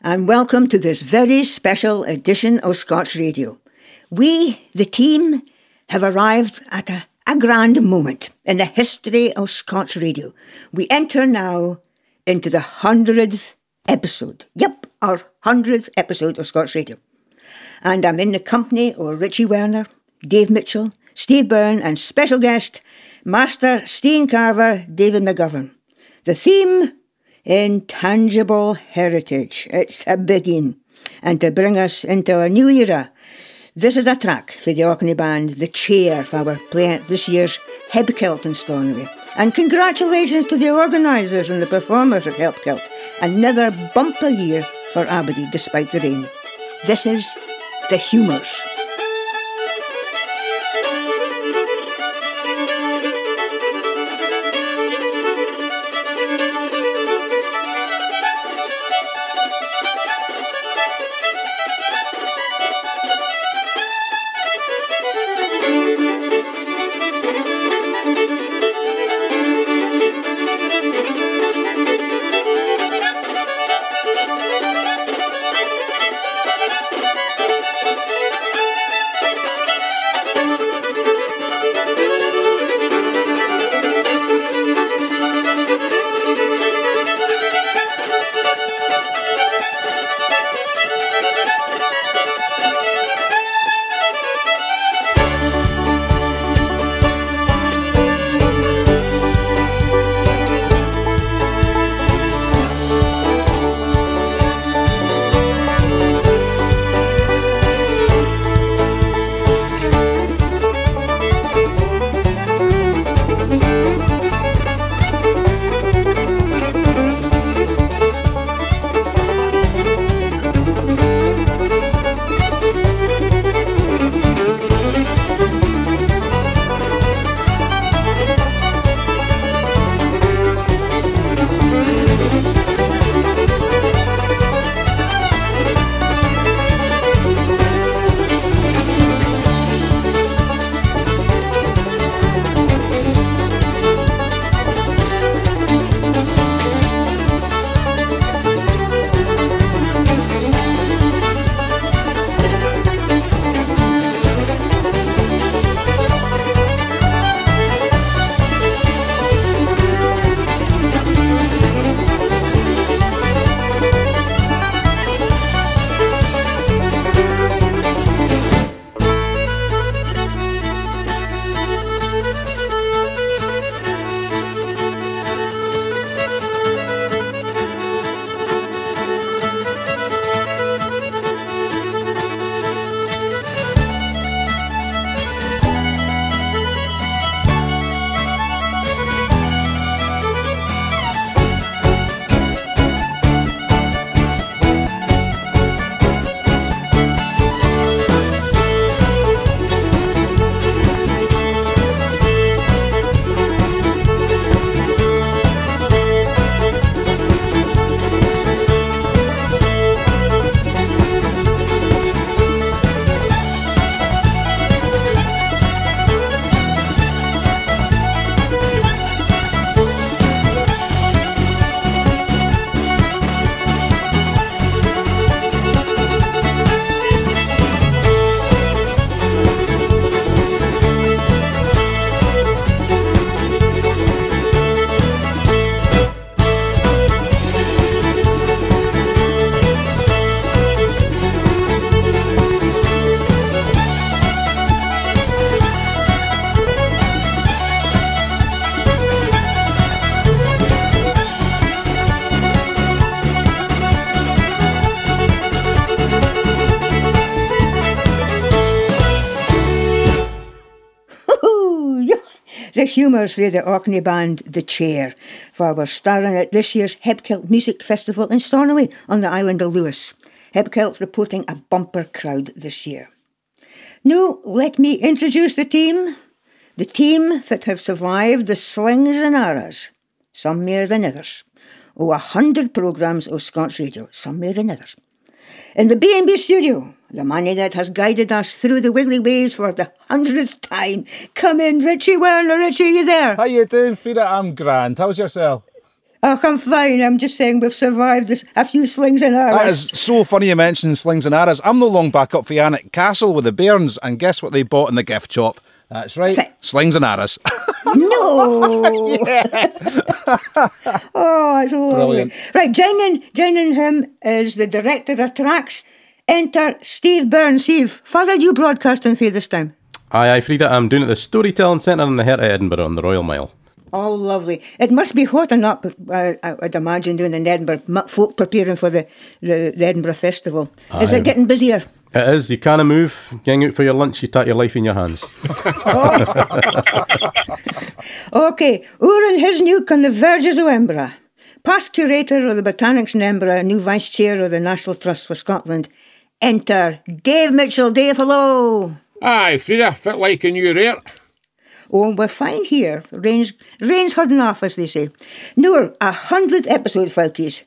and welcome to this very special edition of Scots Radio. We, the team, have arrived at a, a grand moment in the history of Scots Radio. We enter now into the hundredth episode. Yep, our hundredth episode of Scots Radio. And I'm in the company of Richie Werner, Dave Mitchell, Steve Byrne, and special guest, Master Steen Carver, David McGovern. The theme intangible heritage. It's a biggie. And to bring us into a new era, this is a track for the Orkney band, The Chair, for our play at this year's HebCelt in Stornoway. And congratulations to the organisers and the performers at HebCelt. Another bumper year for Aberdeen despite the rain. This is The Humours. Humours for the Orkney band The Chair, for we're starring at this year's HebCelt Music Festival in Stornoway on the island of Lewis. HebCelt reporting a bumper crowd this year. Now, let me introduce the team. The team that have survived the slings and arrows, some more than others. Oh, a hundred programmes of Scots Radio, some more than others. In the B&B studio, the money that has guided us through the wiggly ways for the hundredth time. Come in, Richie Werner. Richie, you there? How you doing, Frieda? I'm grand. How's yourself? Oh, I'm fine. I'm just saying we've survived this, a few slings and arrows. That is so funny you mentioned slings and arrows. I'm no long back up for Alnwick Castle with the bairns, and guess what they bought in the gift shop? That's right, slings and arrows. no. oh, it's lovely. Brilliant. Right, joining, joining him is the director of tracks. Enter Steve Byrne. Steve, father, you broadcasting for this time? Aye, aye, Frieda. I'm doing it at the Storytelling Centre in the heart of Edinburgh on the Royal Mile. Oh, lovely. It must be hot enough, uh, I'd imagine, doing in Edinburgh, folk preparing for the, the, the Edinburgh Festival. Aye. Is it getting busier? It is. You can't move. Going out for your lunch, you take your life in your hands. okay, Oran Hisnuk on the verges of Edinburgh. Past curator of the Botanics in Edinburgh, new vice chair of the National Trust for Scotland. Enter Dave Mitchell. Dave, hello. Aye, Frieda, fit like a new rare. Oh, we're fine here. Rain's, rain's hard enough, as they say. No, a hundred episode, folkies.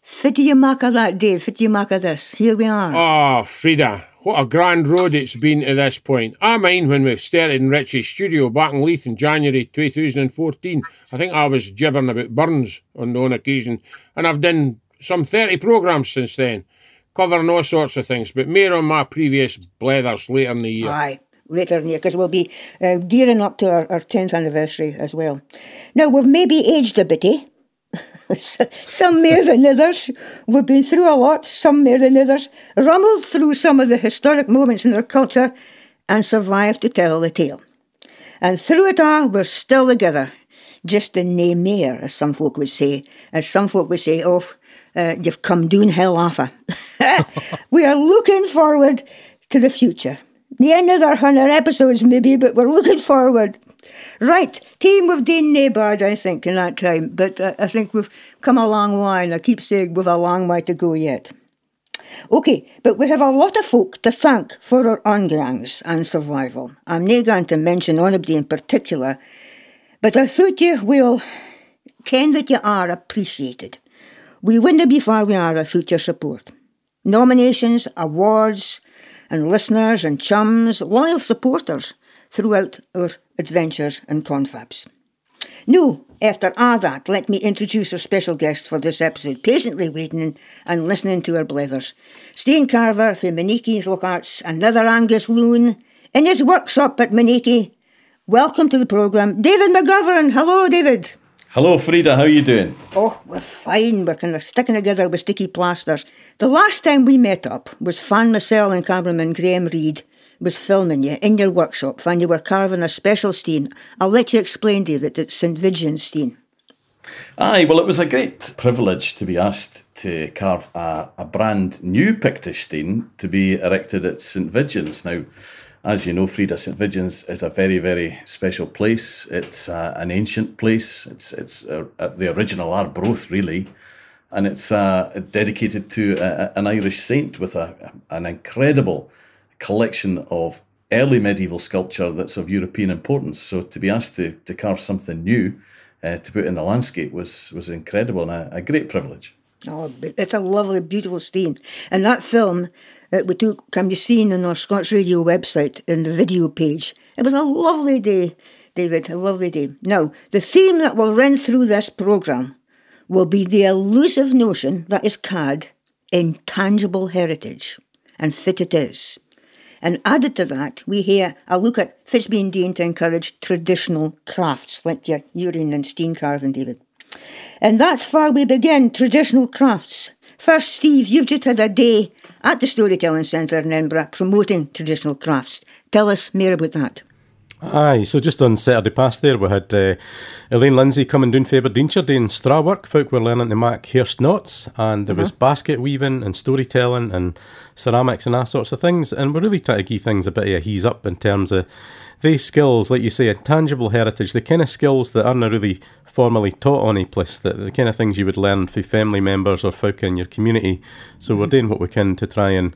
Fit you mark of that, Dave? Fit you mark of this? Here we are. Oh, Frieda, what a grand road it's been to this point. I mind when we started in Richie's studio back in Leith in January 2014. I think I was gibbering about Burns on one occasion, and I've done some 30 programmes since then, covering all sorts of things, but more on my previous blethers later in the year. Aye later in the year because we'll be uh, gearing up to our, our 10th anniversary as well. Now, we've maybe aged a bit, eh? some more than others. We've been through a lot, some more than others, rumbled through some of the historic moments in our culture and survived to tell the tale. And through it all, we're still together. Just a name more, as some folk would say. As some folk would say, oh, uh, you've come down hell offer. we are looking forward to the future. The end of our 100 episodes maybe, but we're looking forward. Right, team, done nae bad, I think, in that time, but uh, I think we've come a long way, and I keep saying we've a long way to go yet. OK, but we have a lot of folk to thank for our ongangs and survival. I'm not going to mention anybody in particular, but I thought you will ken that you are appreciated. We wouldn't be far we are without your support. Nominations, awards, and listeners and chums, loyal supporters throughout our adventures and confabs. Now, after all that, let me introduce our special guest for this episode, patiently waiting and listening to our blethers. Steen Carver from Monikie Rock Arts, another Angus Loon, in his workshop at Monikie. Welcome to the programme, David McGovern. Hello, David. Hello, Frieda. How are you doing? Oh, we're fine. We're kind of sticking together with sticky plasters. The last time we met up was Fan Marcel and cameraman Graham Reid was filming you in your workshop and you were carving a special steen. I'll let you explain, to you that it's St. Vigeans steen. Aye, well, it was a great privilege to be asked to carve a, a brand new Pictish steen to be erected at St. Vigeans. Now, as you know, Frieda, St. Vigeans is a very, very special place. It's uh, an ancient place. It's it's uh, the original Arbroath, really and it's uh, dedicated to a, an Irish saint with a, an incredible collection of early medieval sculpture that's of European importance. So to be asked to, to carve something new uh, to put in the landscape was was incredible and a, a, great privilege. Oh, it's a lovely, beautiful scene. And that film that we took can be seen on our Scots Radio website in the video page. It was a lovely day, David, a lovely day. Now, the theme that will run through this programme will be the elusive notion that is called intangible heritage, and fit it is. And added to that, we hear a look at Fitz being done to encourage traditional crafts like your urine and steam carving, David. And that's where we begin traditional crafts. First, Steve, you've just had a day at the Storytelling Centre in Edinburgh promoting traditional crafts. Tell us more about that. Aye, so just on Saturday past there, we had uh, Elaine Lindsay coming down for Aberdeenshire doing straw work. Folk were learning to make hairst knots, and there uh-huh. was basket weaving and storytelling and ceramics and all sorts of things. And we're really trying to give things a bit of a he's up in terms of these skills, like you say, a tangible heritage, the kind of skills that aren't really formally taught on a place, the, the kind of things you would learn from family members or folk in your community. So we're mm-hmm. doing what we can to try and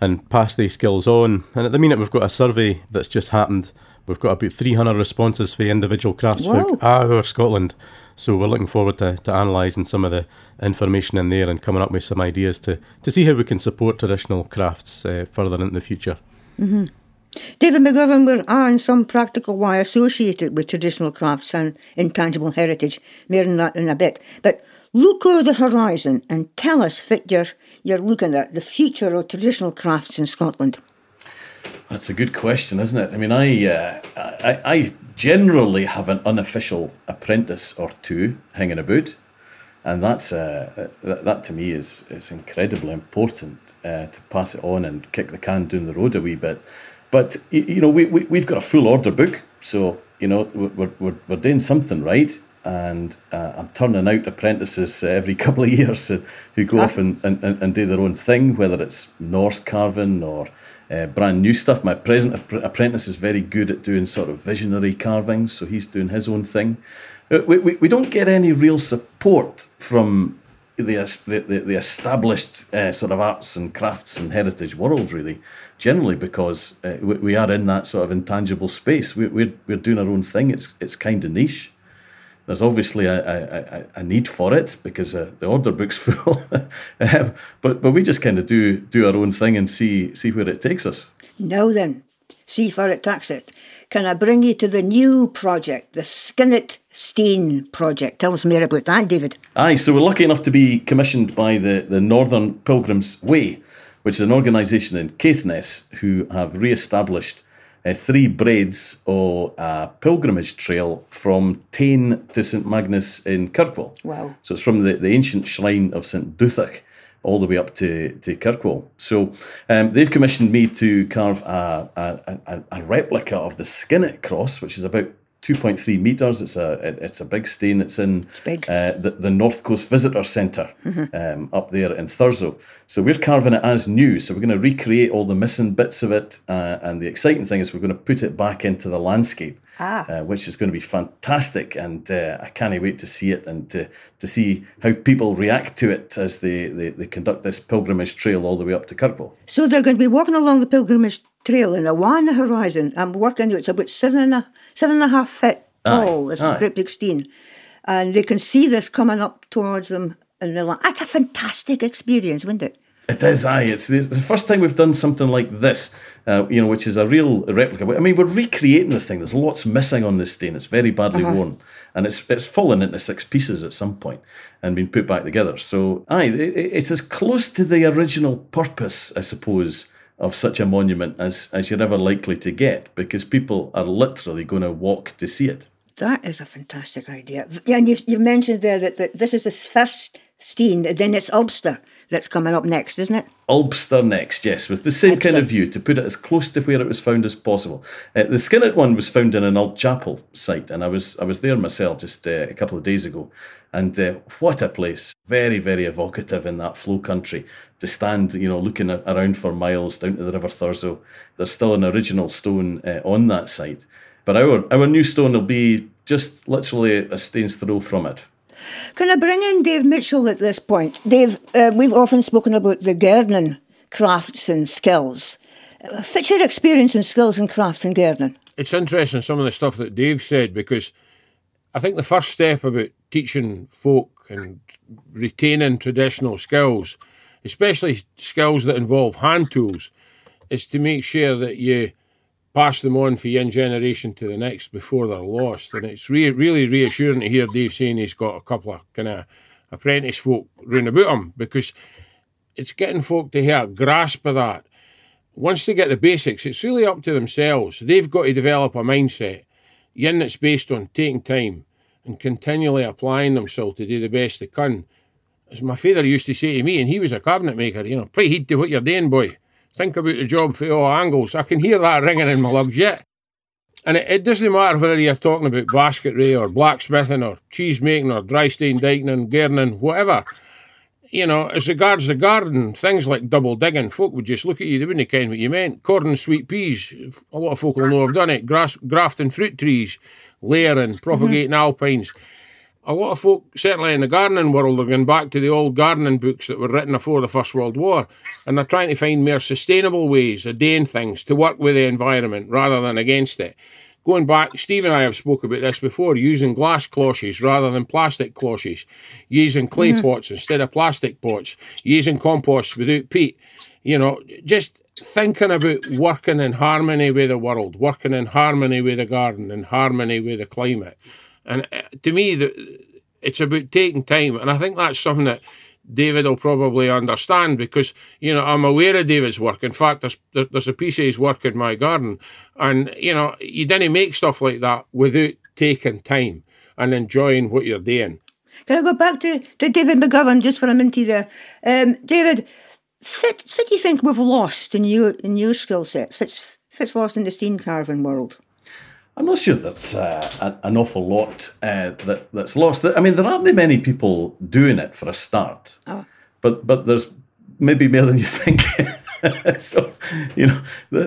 and pass these skills on. And at the minute, we've got a survey that's just happened We've got about 300 responses for individual craftsfolk our Scotland. So we're looking forward to, to analysing some of the information in there and coming up with some ideas to, to see how we can support traditional crafts uh, further into the future. Mm-hmm. David McGovern will on some practical why associated with traditional crafts and intangible heritage. More than that in a bit. But look over the horizon and tell us fit you're, you're looking at the future of traditional crafts in Scotland. That's a good question, isn't it? I mean, I, uh, I, I generally have an unofficial apprentice or two hanging about, and that's uh, that, that to me is is incredibly important uh, to pass it on and kick the can down the road a wee bit. But you know, we, we we've got a full order book, so you know we're we're, we're doing something right. And uh, I'm turning out apprentices every couple of years who go off and, and, and do their own thing, whether it's Norse carving or uh, brand new stuff. My present apprentice is very good at doing sort of visionary carvings, so he's doing his own thing. Uh, we, we, we don't get any real support from the, the, the established uh, sort of arts and crafts and heritage world, really, generally because uh, we, we are in that sort of intangible space. We, we're, we're doing our own thing. It's, it's kind of niche. There's obviously a, a, a need for it because uh, the order book's full, um, but but we just kind of do do our own thing and see see where it takes us. Now then, see where it takes it. Can I bring you to the new project, the Skinnet Steen project? Tell us more about that, David. Aye, so we're lucky enough to be commissioned by the, the Northern Pilgrims Way, which is an organisation in Caithness who have re established uh, three braids of a pilgrimage trail from Tain to St Magnus in Kirkwall. Wow. So it's from the, the ancient shrine of St Duthac all the way up to, to Kirkwall. So um, they've commissioned me to carve a, a, a, a replica of the Skinnet cross, which is about 2.3 meters. It's a it's a big stain. It's in it's uh, the, the North Coast Visitor center mm-hmm. um, up there in Thurso. So we're carving it as new. So we're going to recreate all the missing bits of it. Uh, and the exciting thing is we're going to put it back into the landscape. Ah. Uh, which is going to be fantastic, and uh, I can't wait to see it and to, to see how people react to it as they, they, they conduct this pilgrimage trail all the way up to Kirkwall. So they're going to be walking along the pilgrimage trail in a one horizon. I'm working out it's about seven and a seven and a half feet tall. Great Big Steen, and they can see this coming up towards them. And they're like, "That's a fantastic experience, wasn't it?" It is, aye. It's the, it's the first time we've done something like this, uh, you know, which is a real replica. I mean, we're recreating the thing. There's lots missing on this stain. It's very badly uh-huh. worn, and it's it's fallen into six pieces at some point and been put back together. So, aye, it, it's as close to the original purpose, I suppose, of such a monument as as you're ever likely to get, because people are literally going to walk to see it. That is a fantastic idea. Yeah, and you've, you've mentioned there that, that this is the first steen, then it's Ulbster that's coming up next, isn't it? Ulbster next, yes, with the same Ulbster. kind of view to put it as close to where it was found as possible. Uh, the Skinnet one was found in an old chapel site, and I was I was there myself just uh, a couple of days ago, and uh, what a place! Very very evocative in that flow country to stand, you know, looking around for miles down to the River Thurso. There's still an original stone uh, on that site, but our our new stone will be just literally a stone's throw from it. Can I bring in Dave Mitchell at this point? Dave, uh, we've often spoken about the gardening crafts and skills. Uh, what's your experience and skills and crafts and gardening? It's interesting some of the stuff that Dave said because I think the first step about teaching folk and retaining traditional skills, especially skills that involve hand tools, is to make sure that you pass them on for one generation to the next before they're lost. And it's re- really reassuring to hear Dave saying he's got a couple of kind of apprentice folk round about him because it's getting folk to a grasp of that. Once they get the basics, it's really up to themselves. They've got to develop a mindset, one that's based on taking time and continually applying themselves to do the best they can. As my father used to say to me, and he was a cabinet maker, you know, pray heed to what you're doing, boy. Think about the job for all angles. I can hear that ringing in my lugs yet. And it, it, doesn't matter whether you're talking about basketry or blacksmithing or cheese making or dry stain dikening, gardening, whatever. You know, as regards the garden, things like double digging, folk would just look at you, they wouldn't ken what you meant. Cordon sweet peas, a lot of folk will know I've done it. Grass, grafting fruit trees, layering, propagating mm-hmm. alpines a lot of folk, certainly in the gardening world, are going back to the old gardening books that were written before the First World War, and they're trying to find more sustainable ways of doing things to work with the environment rather than against it. Going back, Steve and I have spoke about this before, using glass cloches rather than plastic cloches, using clay mm-hmm. pots instead of plastic pots, using compost without peat. You know, just thinking about working in harmony with the world, working in harmony with the garden, in harmony with the climate. And uh, to me, the, it's about taking time. And I think that's something that David will probably understand because, you know, I'm aware of David's work. In fact, there's, there's a piece of his work in my garden. And, you know, you didn't make stuff like that without taking time and enjoying what you're doing. Can I go back to, to David McGovern just for a minute there? Um, David, what, do you think we've lost in your in your skill? What's, what's lost in the steam carving world? I'm not sure that's uh, an awful lot uh, that that's lost. I mean, there aren't many people doing it for a start, oh. but but there's maybe more than you think. so, you know,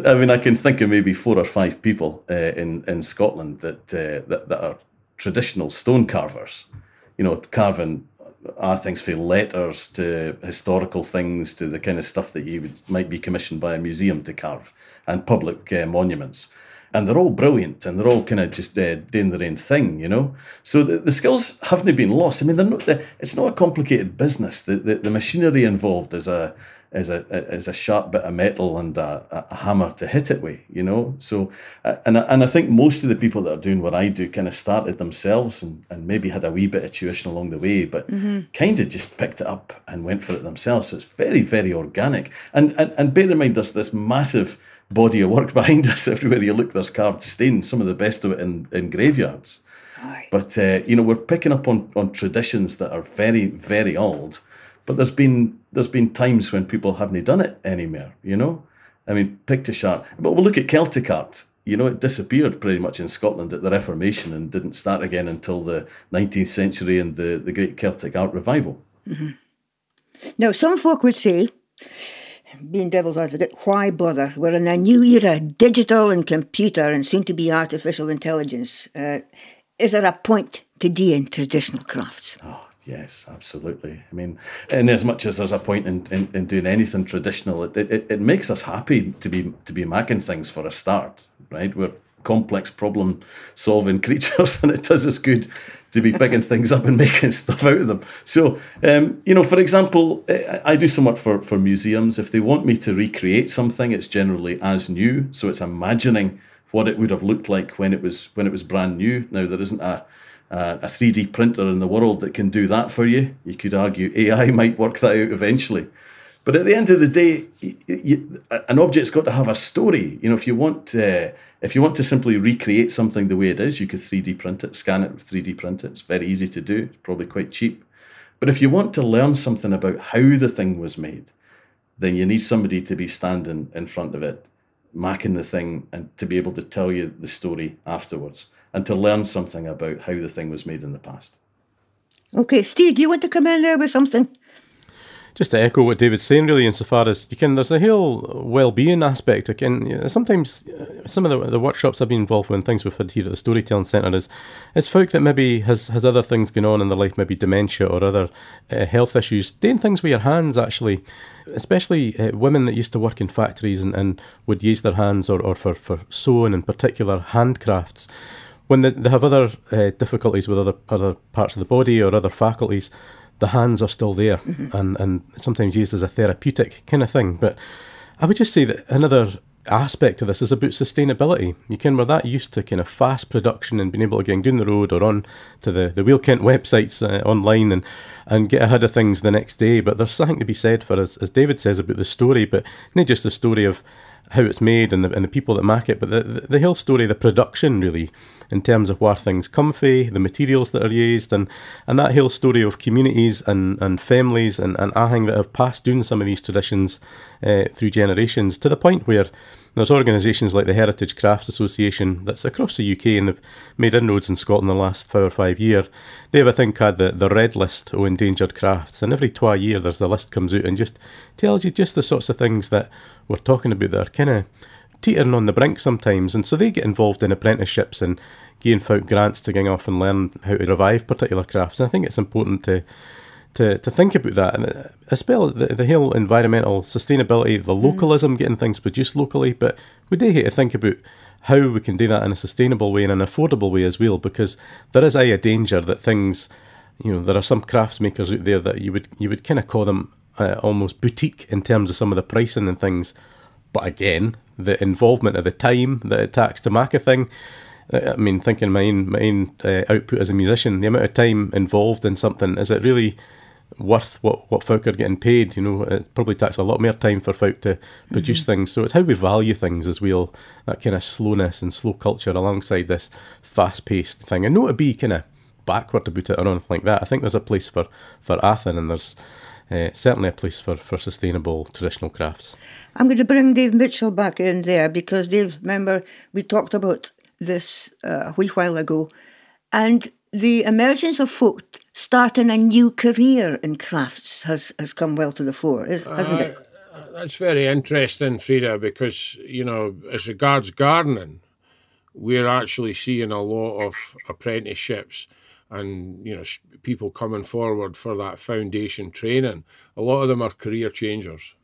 I mean, I can think of maybe four or five people uh, in in Scotland that, uh, that that are traditional stone carvers. You know, carving are things for letters to historical things to the kind of stuff that you would might be commissioned by a museum to carve and public uh, monuments and they're all brilliant and they're all kind of just uh, doing their own thing, you know. So the, the skills haven't been lost. I mean, they're not. The, it's not a complicated business. The, the, the machinery involved is a is a is a sharp bit of metal and a, a hammer to hit it with, you know. So uh, and and I think most of the people that are doing what I do kind of started themselves and, and maybe had a wee bit of tuition along the way, but mm-hmm. kind of just picked it up and went for it themselves. So it's very very organic. And and, and bear in mind, there's this massive body of work behind us. Everywhere you look, there's carved stone, some of the best of it in, in graveyards. Aye. But, uh, you know, we're picking up on, on traditions that are very, very old. But there's been there's been times when people haven't done it anymore, you know? I mean, Pictish art. But we'll look at Celtic art. You know, it disappeared pretty much in Scotland at the Reformation and didn't start again until the 19th century and the, the Great Celtic Art Revival. Mm-hmm. Now, some folk would say being devil's advocate, why bother? We're in a new era, digital and computer and soon to be artificial intelligence. Uh, is there a point to doing traditional crafts? Oh, yes, absolutely. I mean, in as much as there's a point in, in, in doing anything traditional, it, it, it makes us happy to be to be making things for a start, right? We're complex problem solving creatures and it does us good to be picking things up and making stuff out of them. So, um, you know, for example, I do some work for, for museums. If they want me to recreate something, it's generally as new. So it's imagining what it would have looked like when it was when it was brand new. Now there isn't a a 3D printer in the world that can do that for you. You could argue AI might work that out eventually. But at the end of the day, you, you, an object's got to have a story. You know, if you want uh, if you want to simply recreate something the way it is, you could 3D print it, scan it, 3D print it. It's very easy to do. It's probably quite cheap. But if you want to learn something about how the thing was made, then you need somebody to be standing in front of it, macking the thing, and to be able to tell you the story afterwards, and to learn something about how the thing was made in the past. Okay, Steve, do you want to come in there with something? Just to echo what David's saying, really, insofar as you can, there's a whole well-being aspect. Again, sometimes uh, some of the, the workshops I've been involved with, things we've had here at the Storytelling Centre, is is folk that maybe has has other things going on in their life, maybe dementia or other uh, health issues, doing things with your hands actually. Especially uh, women that used to work in factories and, and would use their hands or, or for, for sewing in particular handcrafts when they, they have other uh, difficulties with other other parts of the body or other faculties, the hands are still there mm-hmm. and, and sometimes used as a therapeutic kind of thing. But I would just say that another aspect of this is about sustainability. You can we're that used to kind of fast production and being able to get down the road or on to the, the Wheel Kent websites uh, online and, and get ahead of things the next day. But there's something to be said for, as, as David says, about the story, but not just the story of how it's made and the, and the people that make it, but the, the, whole story, the production really, in terms of where things come from, the materials that are used, and, and that whole story of communities and, and families and, and think that have passed down some of these traditions uh, through generations to the point where there's organisations like the Heritage Crafts Association that's across the UK and have made inroads in Scotland the last four or five years. They've, I think, had the, the red list of endangered crafts, and every twi year there's a list comes out and just tells you just the sorts of things that we're talking about that are kind of teetering on the brink sometimes, and so they get involved in apprenticeships and gain folk grants to go off and learn how to revive particular crafts. And I think it's important to to, to think about that, and uh, especially the, the whole environmental sustainability, the mm. localism, getting things produced locally. But we do have to think about how we can do that in a sustainable way and an affordable way as well, because there is a danger that things, you know, there are some crafts makers out there that you would you would kind of call them uh, almost boutique in terms of some of the pricing and things. But again, the involvement of the time that it takes to make a thing. I mean, thinking my own, my own uh, output as a musician, the amount of time involved in something, is it really worth what, what folk are getting paid? You know, it probably takes a lot more time for folk to produce mm-hmm. things. So it's how we value things as well, that kind of slowness and slow culture alongside this fast paced thing. And not to be kind of backward about it or anything like that. I think there's a place for, for Athen and there's uh, certainly a place for, for sustainable traditional crafts. I'm going to bring Dave Mitchell back in there because Dave, remember, we talked about this uh, a wee while ago. And the emergence of folk starting a new career in crafts has, has come well to the fore, hasn't uh, it? That's very interesting, Frieda, because, you know, as regards gardening, we're actually seeing a lot of apprenticeships and you know people coming forward for that foundation training a lot of them are career changers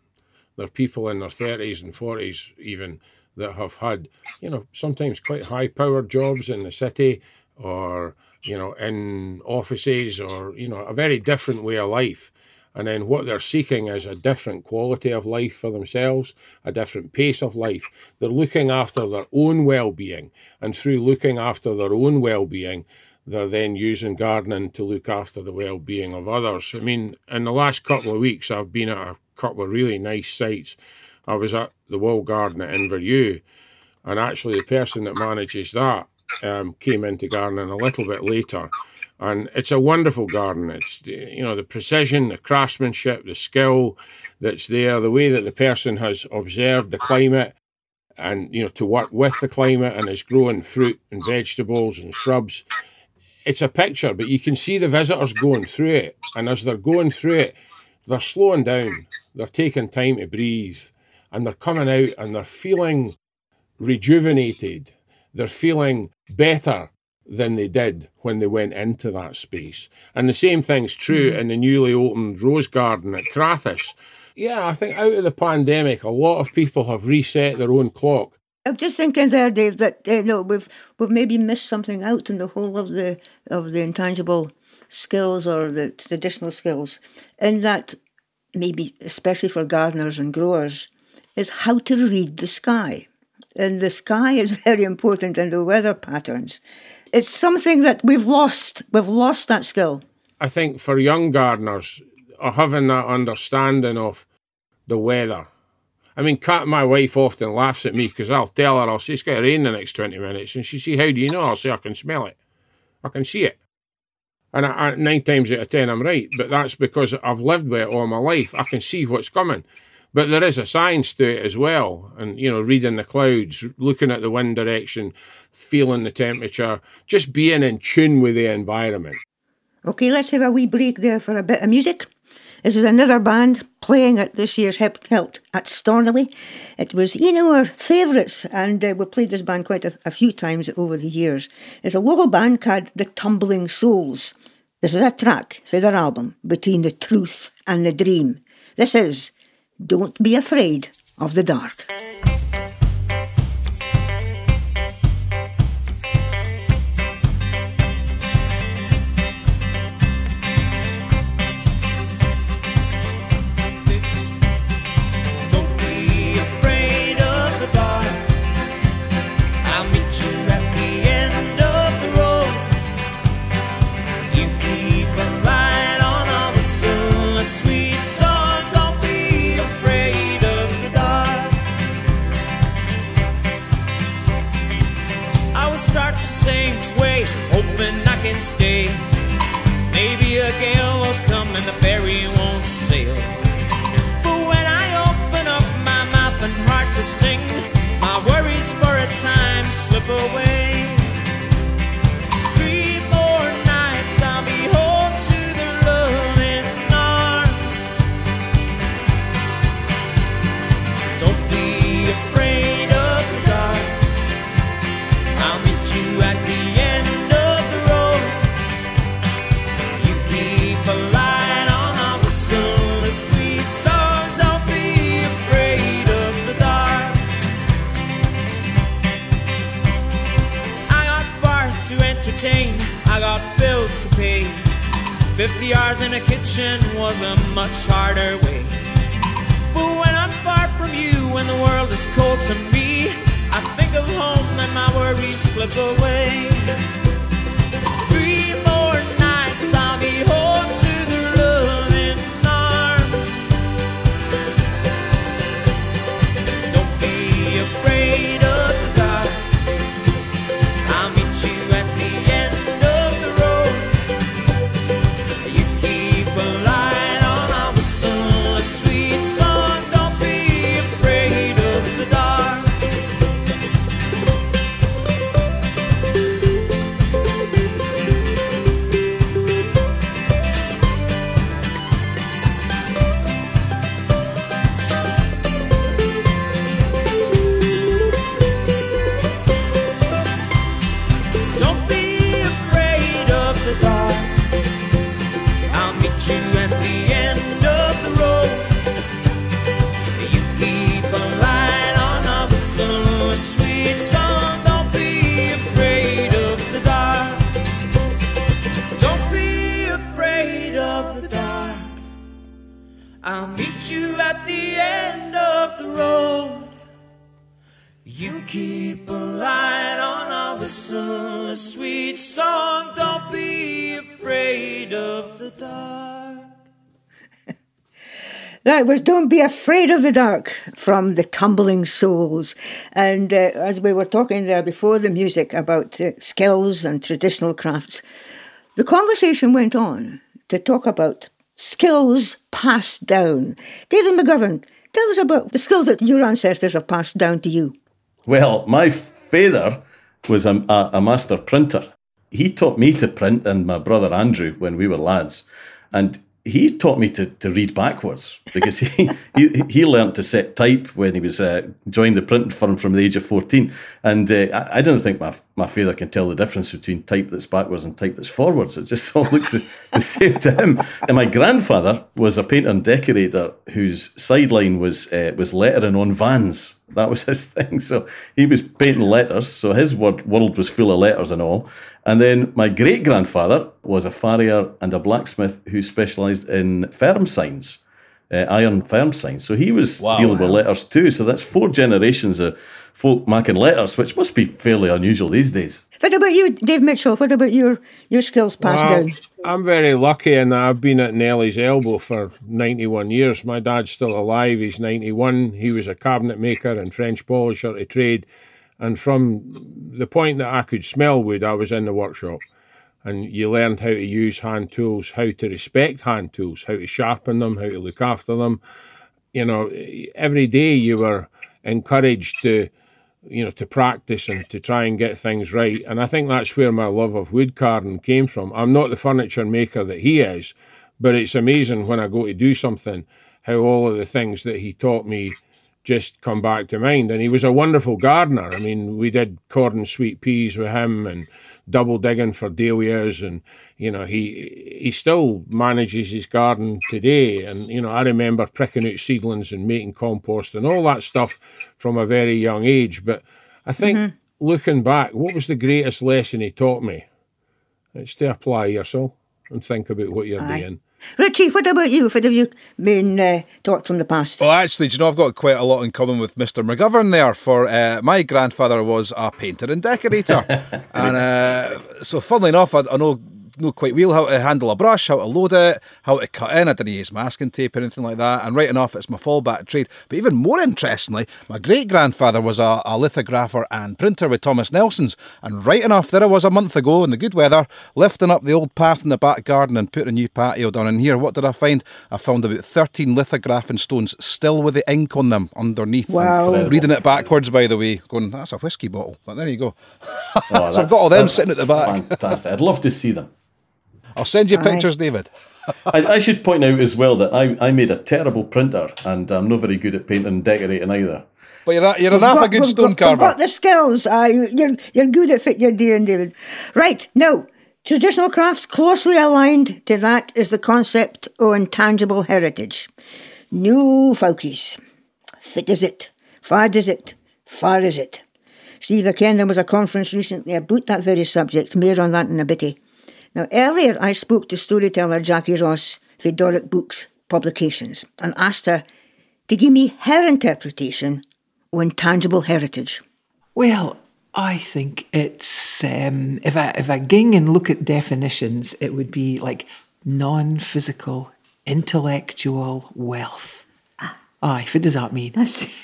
they're people in their 30s and 40s even that have had you know sometimes quite high powered jobs in the city or you know in offices or you know a very different way of life and then what they're seeking is a different quality of life for themselves, a different pace of life. They're looking after their own well being. And through looking after their own well being, they're then using gardening to look after the well-being of others. I mean, in the last couple of weeks, I've been at a couple of really nice sites. I was at the Wall Garden at Inverewe, and actually the person that manages that um, came into gardening a little bit later. And it's a wonderful garden. It's you know the precision, the craftsmanship, the skill that's there, the way that the person has observed the climate, and you know to work with the climate and is growing fruit and vegetables and shrubs it's a picture, but you can see the visitors going through it. And as they're going through it, they're slowing down, they're taking time to breathe, and they're coming out and they're feeling rejuvenated. They're feeling better than they did when they went into that space. And the same thing's true mm-hmm. in the newly opened Rose Garden at Crathes. Yeah, I think out of the pandemic, a lot of people have reset their own clock I'm just thinking there, Dave, that uh, no, we've we've maybe missed something out in the whole of the of the intangible skills or the traditional skills, in that maybe especially for gardeners and growers, is how to read the sky, and the sky is very important in the weather patterns. It's something that we've lost. We've lost that skill. I think for young gardeners, having that understanding of the weather I mean, Kat, my wife, often laughs at me because I'll tell her, I'll say, it's going to rain the next 20 minutes. And she say, how do you know? I'll say, I can smell it. I can see it. And I, I, nine times out of ten, I'm right. But that's because I've lived with it all my life. I can see what's coming. But there is a science to it as well. And, you know, reading the clouds, looking at the wind direction, feeling the temperature, just being in tune with the environment. Okay, let's have a wee break there for a bit of music. This is another band playing at this year's Held at Stornoway. It was you know our favourites, and uh, we played this band quite a, a few times over the years. It's a local band called The Tumbling Souls. This is a track for their album, Between the Truth and the Dream. This is Don't Be Afraid of the Dark. stay. Maybe a gale will come and the ferry won't sail. But when I open up my mouth and heart to sing, my worries for a time slip away. Revolution was a much harder way. But when I'm far from you and the world is cold to me, I think of home and my worries slip away. That was Don't Be Afraid of the Dark from the Tumbling Souls. And uh, as we were talking there before the music about uh, skills and traditional crafts, the conversation went on to talk about skills passed down. David McGovern, tell us about the skills that your ancestors have passed down to you. Well, my father was a, a master printer. He taught me to print and my brother Andrew when we were lads. And he taught me to, to read backwards because he, he he learned to set type when he was uh, joined the printing firm from the age of 14. And uh, I, I don't think my, my father can tell the difference between type that's backwards and type that's forwards. It just all looks the, same to him. And my grandfather was a painter and decorator whose sideline was uh, was lettering on vans. That was his thing. So he was painting letters. So his word, world was full of letters and all. And then my great grandfather was a farrier and a blacksmith who specialised in firm signs, uh, iron firm signs. So he was dealing with letters too. So that's four generations of folk making letters, which must be fairly unusual these days. What about you, Dave Mitchell? What about your, your skills passed Well, down? I'm very lucky in that I've been at Nellie's elbow for 91 years. My dad's still alive. He's 91. He was a cabinet maker and French polisher to trade. And from the point that I could smell wood, I was in the workshop. And you learned how to use hand tools, how to respect hand tools, how to sharpen them, how to look after them. You know, every day you were encouraged to you know, to practice and to try and get things right. And I think that's where my love of wood carving came from. I'm not the furniture maker that he is, but it's amazing when I go to do something how all of the things that he taught me just come back to mind. And he was a wonderful gardener. I mean, we did cordon sweet peas with him and double digging for dahlias and you know he he still manages his garden today. And you know I remember pricking out seedlings and making compost and all that stuff from a very young age. But I think mm-hmm. looking back what was the greatest lesson he taught me? It's to apply yourself and think about what you're Aye. doing Richie, what about you? What have you been uh, taught from the past? Well, actually, do you know, I've got quite a lot in common with Mr. McGovern there. For uh, my grandfather was a painter and decorator, and uh, so funnily enough, I, I know know quite well how to handle a brush, how to load it, how to cut in. I didn't use masking tape or anything like that. And right enough, it's my fallback trade. But even more interestingly, my great grandfather was a, a lithographer and printer with Thomas Nelson's. And right enough, there I was a month ago in the good weather, lifting up the old path in the back garden and putting a new patio down in here. What did I find? I found about 13 lithographing stones still with the ink on them underneath. Wow. And reading it backwards, by the way, going, that's a whiskey bottle. But there you go. Oh, So I've got all them sitting at the back. Fantastic. I'd love to see them. I'll send you Aye. pictures, David. I, I should point out as well that I, I made a terrible printer and I'm not very good at painting and decorating either. But you're, a, you're an We've half a got- good we've stone got- We've carver. got the skills. Uh, you're, you're good at what you're doing, David. Right, now, traditional crafts closely aligned to that is the concept of intangible heritage. No folkies. Fit is it? Fad is it? Far is it? Steve, I ken there was a conference recently about that very subject. More on that in a bitty. Now, earlier I spoke to storyteller Jackie Ross for Doric Books Publications and asked her to give me her interpretation o intangible heritage? Well, I think it's um, if I if I ging and look at definitions, it would be like non-physical intellectual wealth. Aye, what does that mean?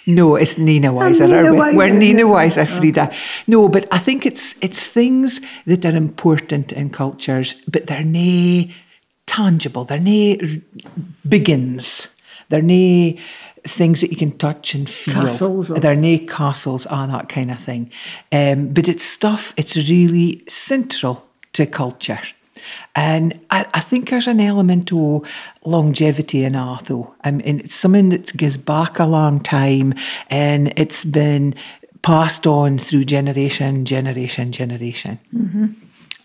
No, it's Nina Weiser. Nina we? Weiser, We're Nina. Weiser, Frieda. No, but I think it's it's things that are important in cultures, but they're nae tangible. They're nae begins. They're nae things that you can touch and feel. Castles or- They're nae castles, ah, that kind of thing. Um, but it's stuff. It's really central to culture. And I, I think there's an element of longevity in art, though. I mean, it's something that goes back a long time and it's been passed on through generation, generation, generation.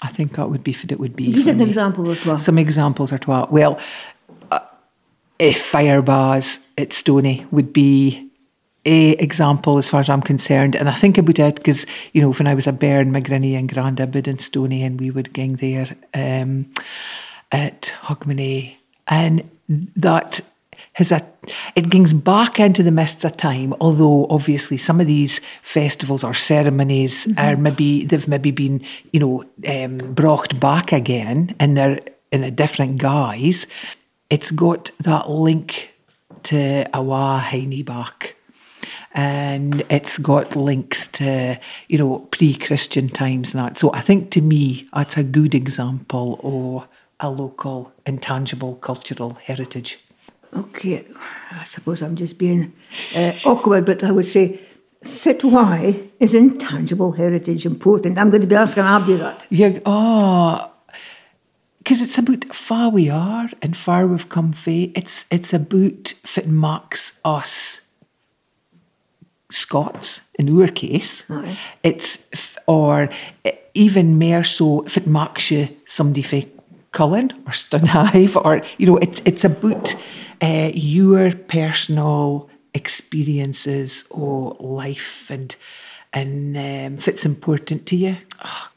I think that would be it would be. Give an example or twa. Some examples are twa. Well, uh, if fire bars at Stony would be a example as far as I'm concerned. And I think about it because, you know, when I was a bairn, my granny and granda bid in Stony and we would gang there um, at Hogmanay. And that has a it gings back into the mists of time, although obviously some of these festivals or ceremonies are maybe they've maybe been, you know, um, brought back again and they're in a different guise. It's got that link to awa Heine back and it's got links to you know pre-christian times and that so i think to me that's a good example of a local intangible cultural heritage Okay, I suppose I'm just being uh, awkward, but I would say, fit why is intangible heritage important? I'm going to be asking Abdi that. yeah oh because it's about far we are and far we've come fae. It's it's about fit marks us Scots in our case. It's or even more so if it marks you somebody for Cullen or Stunhive or you know it's it's about uh, your personal experiences or life and and um, if it's important to you. Ah.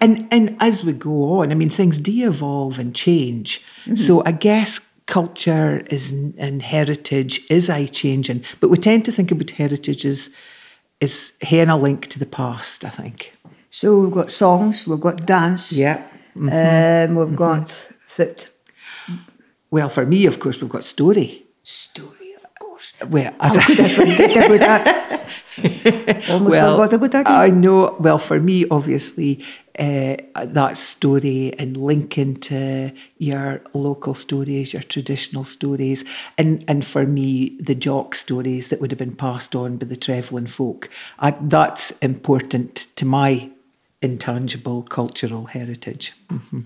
And and as we go on, I mean things do evolve and change. So I guess culture is and heritage is I changing, but we tend to think about heritage as is having a link to the past. I think. So we've got songs, we've got dance, yeah, um, we've got fit Well, for me, of course, we've got story. story, of course. Well, as How could I forget about that? Almost well, forgot about that. I know. Well, for me, obviously, uh, that story and linking to your local stories, your traditional stories, and and for me, the jock stories that would have been passed on by the travelling folk. I, that's important to my intangible cultural heritage. Mhm.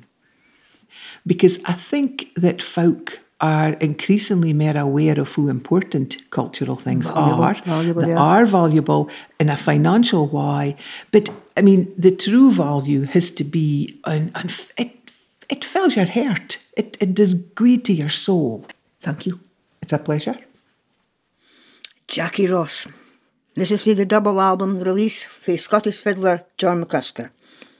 Because I think that folk are increasingly more aware of how important cultural things Valuable, are. valuable, They yeah. are valuable in a financial way, but I mean, the true value has to be, and, it, it fills your heart. It, it does good to your soul. Thank you. It's a pleasure. Jackie Ross. This is the double album release for Scottish fiddler John McCusker.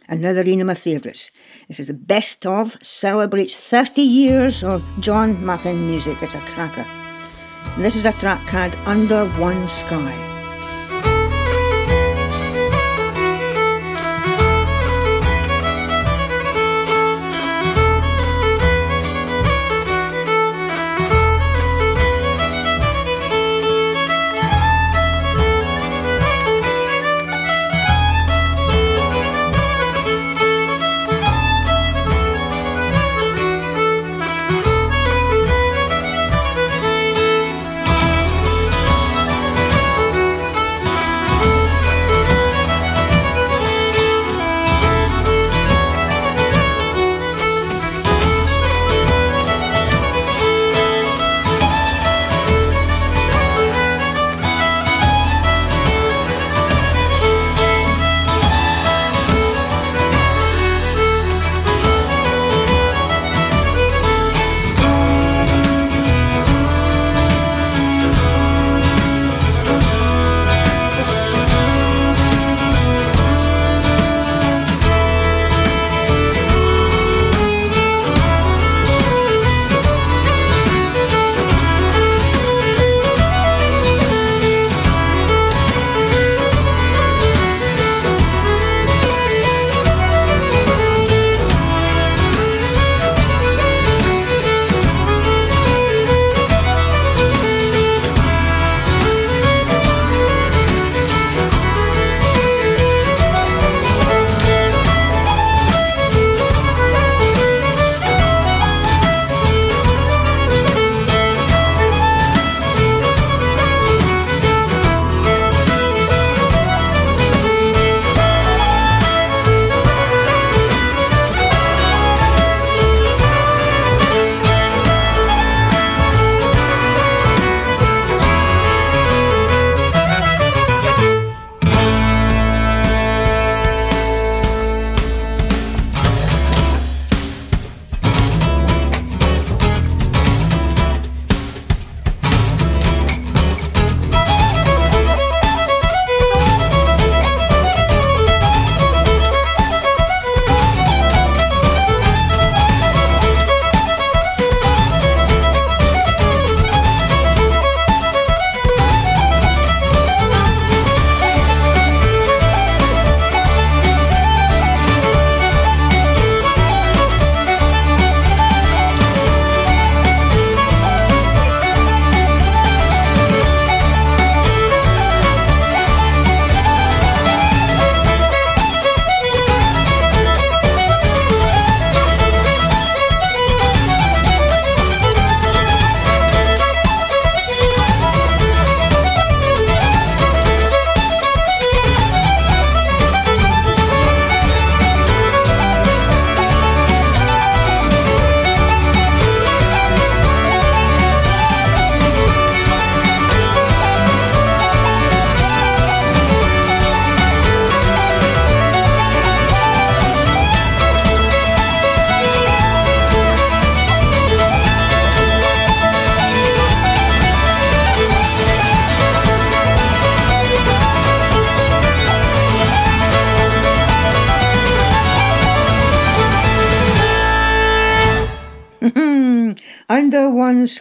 Another one of my favourites. This is the best of, celebrates 30 years of John Macken music. It's a cracker. And this is a track called Under One Sky.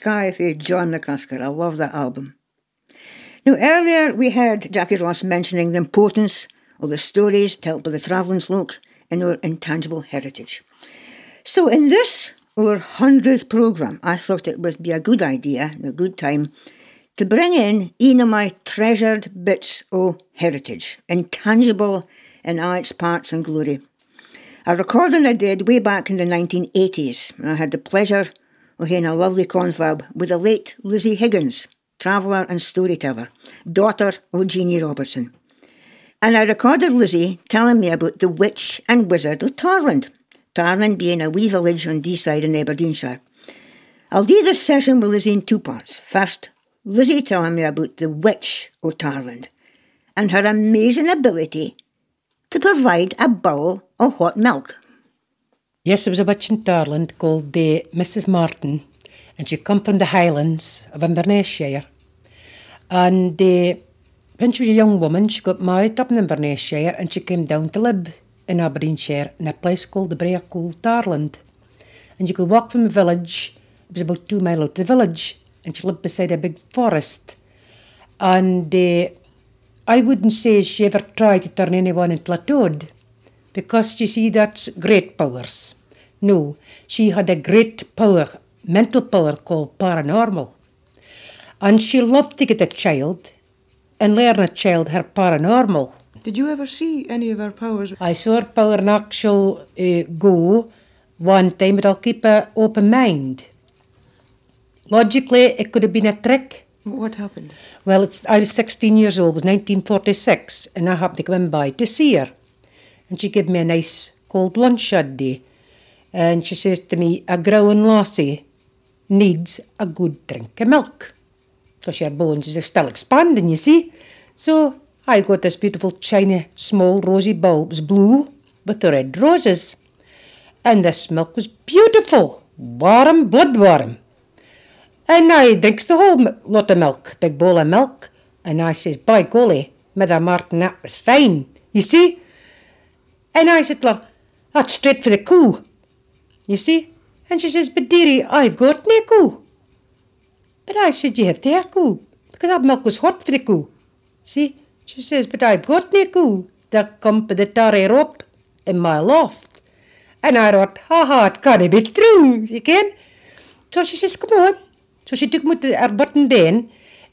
Sky for John McCusker. I love that album. Now, earlier we heard Jackie Ross mentioning the importance of the stories told by the travelling folk in our intangible heritage. So, in this, our 100th programme, I thought it would be a good idea, a good time, to bring in one of my treasured bits of heritage, intangible in all its parts and glory. A recording I did way back in the 1980s, and I had the pleasure of having a lovely confab with the late Lizzie Higgins, traveller and storyteller, daughter of Jeannie Robertson. And I recorded Lizzie telling me about the witch and wizard of Tarland, Tarland being a wee village on Deeside in Aberdeenshire. I'll do this session with Lizzie in two parts. First, Lizzie telling me about the witch of Tarland and her amazing ability to provide a bowl of hot milk. Yes, there was a witch in Tarland called uh, Mrs. Martin, and she come from the Highlands of Inverness-shire. And uh, when she was a young woman, she got married up in Inverness-shire and she came down to live in Aberdeenshire in a place called the Brea called Tarland. And you could walk from the village, it was about two mile out of the village, and she lived beside a big forest. And uh, I wouldn't say she ever tried to turn anyone into a toad, because you see, that's great powers. No, she had a great power, mental power called paranormal. And she loved to get a child and learn a child her paranormal. Did you ever see any of her powers? I saw her power in actual uh, go one time, but I'll keep an open mind. Logically, it could have been a trick. What happened? Well, it's, I was 16 years old, it was 1946, and I happened to come by to see her. And she gave me a nice cold lunch that day. And she says to me, a growing lassie needs a good drink of milk. Because her bones are still expanding, you see. So I got this beautiful china, small rosy bulbs, blue with the red roses. And this milk was beautiful, warm, blood warm. And I drinks the whole lot of milk, big bowl of milk. And I says, by golly, Madam Martin, that was fine, you see. And I said that's straight for the coo, you see. And she says, but dearie, I've got no coo. But I said, you have to have because that milk was hot for the coo. See? She says, but I've got no coo. Come for the tarry rope in my loft. And I thought, ha ha, it can't be true, you can. So she says, come on. So she took me to her button den,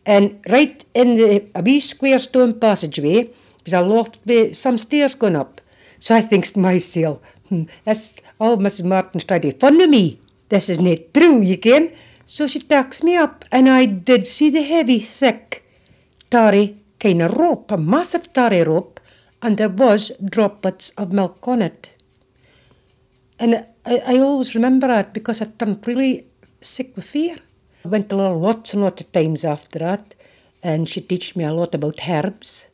and right in the a wee square stone passageway was a loft with some stairs going up. So I thinks to myself, hmm, that's all Mrs. Martin's trying to fun me. This is not true, you can. So she takes me up, and I did see the heavy, thick, tarry kind of rope, a massive tarry rope, and there was droplets of milk on it. And I, I always remember that because I turned really sick with fear. I went to lots and lots of times after that, and she teach me a lot about herbs.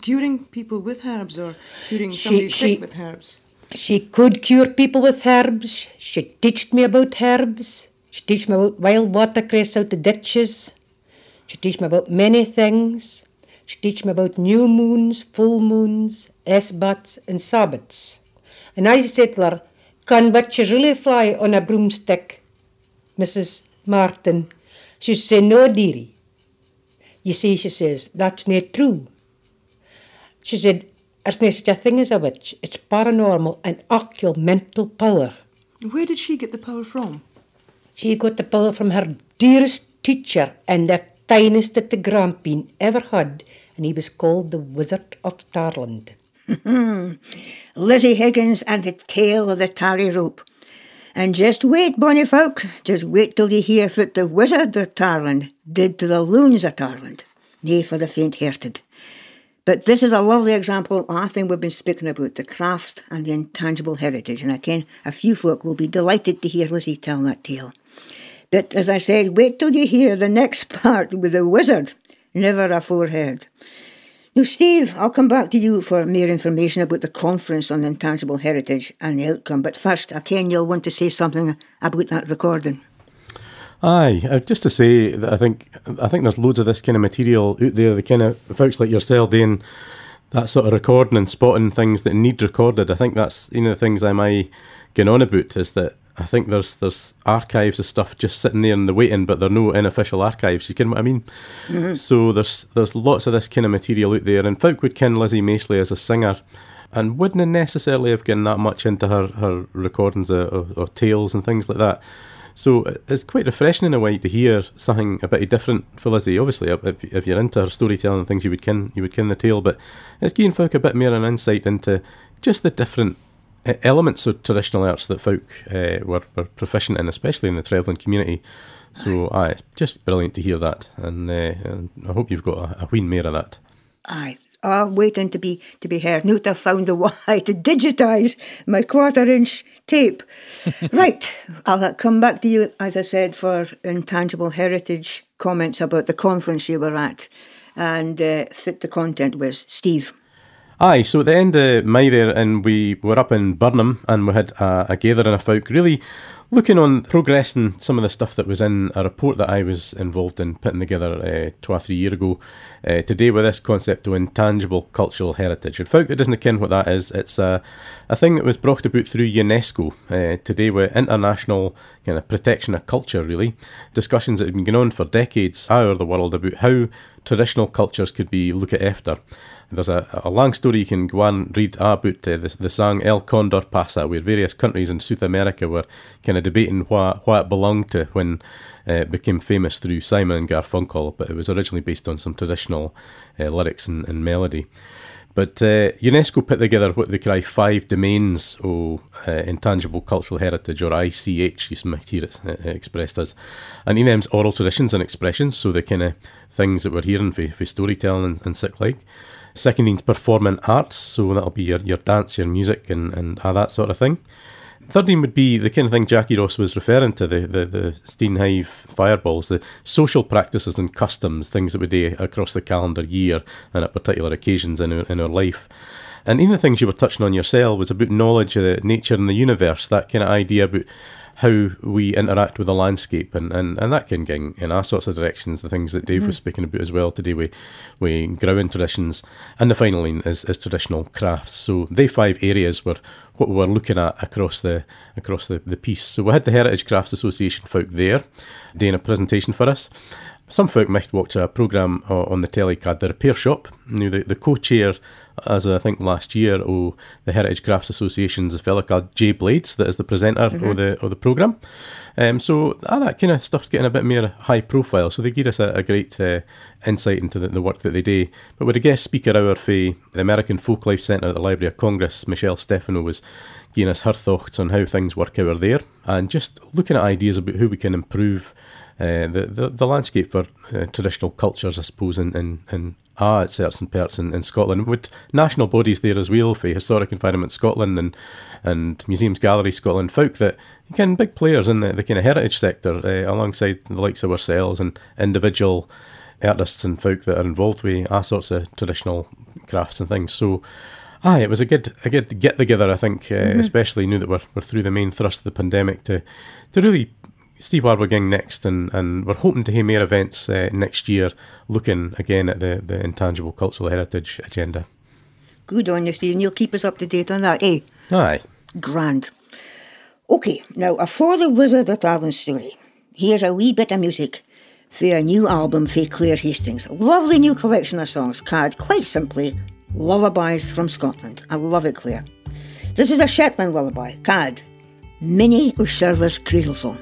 Curing people with herbs or curing She- somebody she- sick with herbs? She could cure people with herbs. She teached me about herbs. She teached me about wild watercress out the ditches. She teached me about many things. She teached me about new moons, full moons, esbats and sabbats. And I said to her, can witches really fly on a broomstick, Mrs. Martin? She said, no, dearie. You see, she says, that's not true. She said, there's no such a thing as a witch. It's paranormal and actual mental power. Where did she get the power from? She got the power from her dearest teacher and the finest that the Grampian ever had, and he was called the Wizard of Tarland. Lizzie Higgins and the tale of the tarry rope. And just wait, bonny folk, just wait till you hear what the wizard of Tarland did to the loons of Tarland. Nay, for the faint-hearted. But this is a lovely example I think we've been speaking about, the craft and the intangible heritage, and again, a few folk will be delighted to hear Lizzie tell that tale. But as I said, wait till you hear the next part with the wizard, never afore heard. Now, Steve, I'll come back to you for more information about the conference on intangible heritage and the outcome. But first, I ken you'll want to say something about that recording. Aye, uh, just to say that I think I think there's loads of this kind of material out there. The kind of folks like yourself doing that sort of recording and spotting things that need recorded. I think that's you know the things I might get on about is that I think there's there's archives of stuff just sitting there in the waiting, but there are no unofficial archives. You get what I mean? So there's there's lots of this kind of material out there, and folk would ken Lizzie Maceley as a singer, and wouldn't necessarily have gotten that much into her her recordings or, or, or tales and things like that. So it's quite refreshing in a way to hear something a bit different for Lizzie. Obviously, if, if you're into her storytelling and things, you would ken you would ken the tale, but it's giving folk a bit more an insight into just the different uh, elements of traditional arts that folk uh, were, were proficient in, especially in the travelling community. So, aye, it's just brilliant to hear that, and, uh, and I hope you've got a, a wheen more of that. Aye. I'm waiting to be to be heard. That I've found a way to digitise my quarter inch tape. right. I'll come back to you, as I said, for intangible heritage comments about the conference you were at and uh, fit the content was. Steve. Aye, so at the end of May there, and we were up in Burnham, and we had a, a gathering of folk really looking on progressing some of the stuff that was in a report that I was involved in putting together uh, two or three years ago. Uh, today with this concept of intangible cultural heritage. And folk that doesn't ken what that is, it's a, a thing that was brought about through UNESCO. Uh, today with international kind of protection of culture, really. Discussions that have been going on for decades over the world about how traditional cultures could be looked after. There's a, a long story you can go and read about uh, the, the song El Condor Pasa, where various countries in South America were kind of debating what, what it belonged to when uh, it became famous through Simon and Garfunkel, but it was originally based on some traditional uh, lyrics and, and melody. But uh, UNESCO put together what they call five domains of uh, intangible cultural heritage, or ICH, you might hear it uh, expressed as. And in them's oral traditions and expressions, so the kind of things that we're hearing for, for storytelling and, and sick like. Second means performing arts, so that'll be your, your dance, your music, and, and that sort of thing. Third one would be the kind of thing Jackie Ross was referring to, the, the, the Steenhive fireballs, the social practices and customs, things that we do across the calendar year and at particular occasions in our, in our life. And even the things you were touching on yourself was about knowledge of the nature and the universe, that kind of idea about how we interact with the landscape and, and, and that can go in all sorts of directions, the things that Dave was mm-hmm. speaking about as well today with, with growing traditions. And the final line is, is traditional crafts. So they five areas were what we were looking at across the across the, the piece. So we had the Heritage Crafts Association folk there doing a presentation for us. Some folk might watch a programme uh, on the telly called The Repair Shop. Now, the, the co chair, as I think last year, of the Heritage Crafts Association is a fellow called Jay Blades, that is the presenter of the of the programme. Um, so ah, that kind of stuff's getting a bit more high profile. So they give us a, a great uh, insight into the, the work that they do. But with a guest speaker hour for the American Folklife Centre at the Library of Congress, Michelle Stefano was giving us her thoughts on how things work over there and just looking at ideas about how we can improve uh, the, the the landscape for uh, traditional cultures, I suppose, in in, in ah, at certain parts in, in Scotland, with national bodies there as well for Historic Environment Scotland and and Museums Gallery Scotland, folk that can big players in the, the kind of heritage sector, uh, alongside the likes of ourselves and individual artists and folk that are involved with all sorts of traditional crafts and things. So. Aye, it was a good a good get together. I think, uh, especially now that we're, we're through the main thrust of the pandemic, to to really see where we're going next, and, and we're hoping to hear more events uh, next year, looking again at the, the intangible cultural heritage agenda. Good on you, Steve. And you'll keep us up to date on that, eh? Aye, Grand. Okay, now for the Wizard of Tarland story, here's a wee bit of music for a new album for Claire Hastings. A lovely new collection of songs called, quite simply, Lullabies from Scotland. I love it, Claire. This is a Shetland lullaby called Minnie O'Sherver's Cradle Song.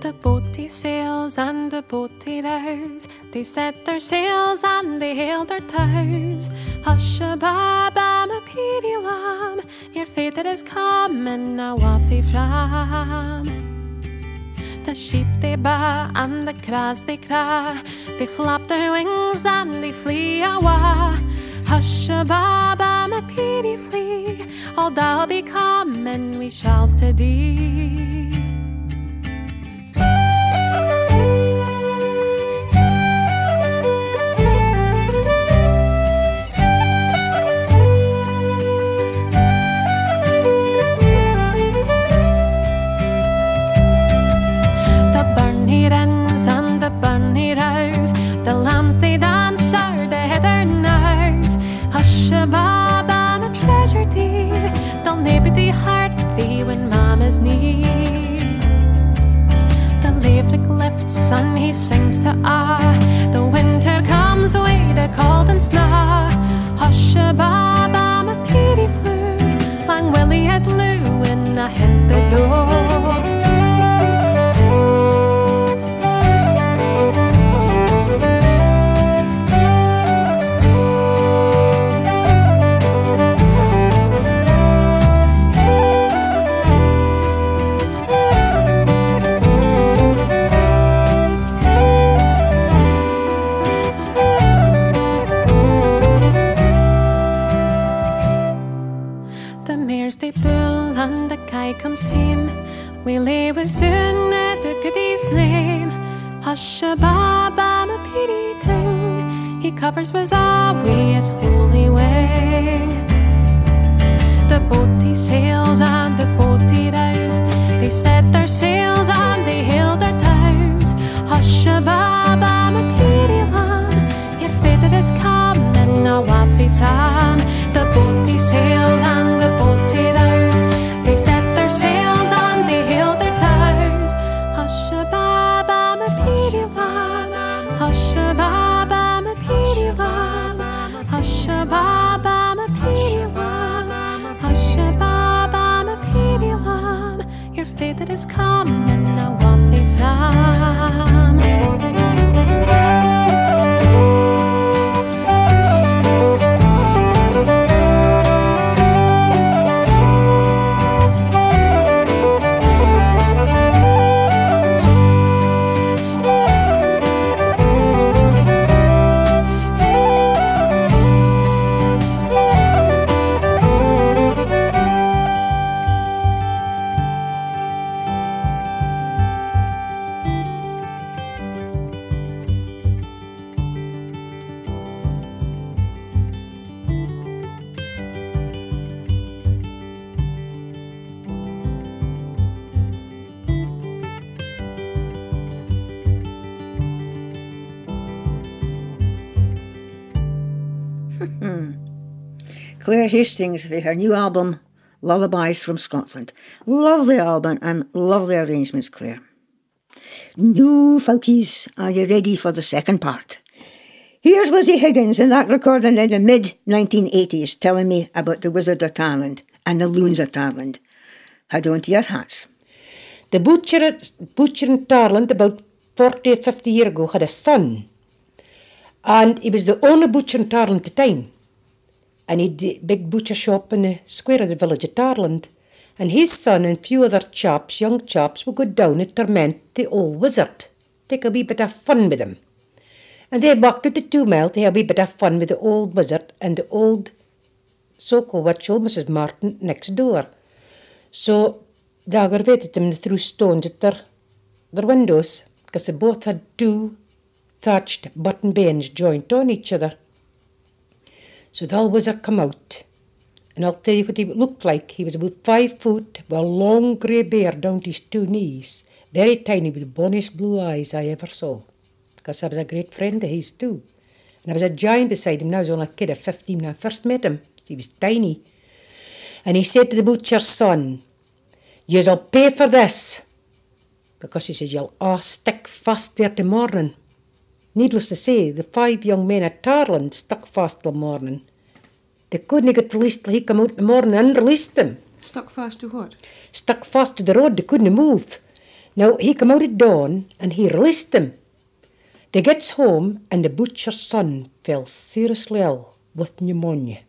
The boaty sails and the boaty rows. They set their sails and they hailed their tows. Hush a bab, I'm a peedy lamb. Your fate is coming now off from. The sheep they baa and the craws they cry. They flap their wings and they flee awa. Hush a bab, I'm a peedy flea. All thou be coming, we shall to thee. the sun he sings to ah. The winter comes with a cold and snow. Hush a baba, my pity flew. Lang Willie has loo in the the door. Covers was always is coming, Hastings for her new album, Lullabies from Scotland. Lovely album and lovely arrangements, Claire. New folkies, are you ready for the second part? Here's Lizzie Higgins in that recording in the mid 1980s telling me about the Wizard of Tarland and the Loons of Tarland. Head on to your hats. The butcher butcher in Tarland about 40 or 50 years ago had a son. And he was the only butcher in Tarland at the time. And he'd a big butcher shop in the square of the village of Tarland. And his son and few other chaps, young chaps, would go down and torment the old wizard. Take a wee bit of fun with him. And they walked out the two mile to have a wee bit of fun with the old wizard and the old so-called witch old Mrs. Martin next door. So they aggravated them and threw stones at their, their windows because they both had two thatched button banes joined on each other. So the was a come out, and I'll tell you what he looked like. He was about five foot, with a long grey beard down to his two knees, very tiny, with the bonniest blue eyes I ever saw. Because I was a great friend of his too. And I was a giant beside him. Now I was only a kid of 15 when I first met him. He was tiny. And he said to the butcher's son, You'll pay for this. Because he said, You'll all stick fast there morning. Needless to say, the five young men at Tarland stuck fast till morning. They couldn't get released till he come out in the morning and released them. Stuck fast to what? Stuck fast to the road, they couldn't move. Now he come out at dawn and he released them. They gets home and the butcher's son fell seriously ill with pneumonia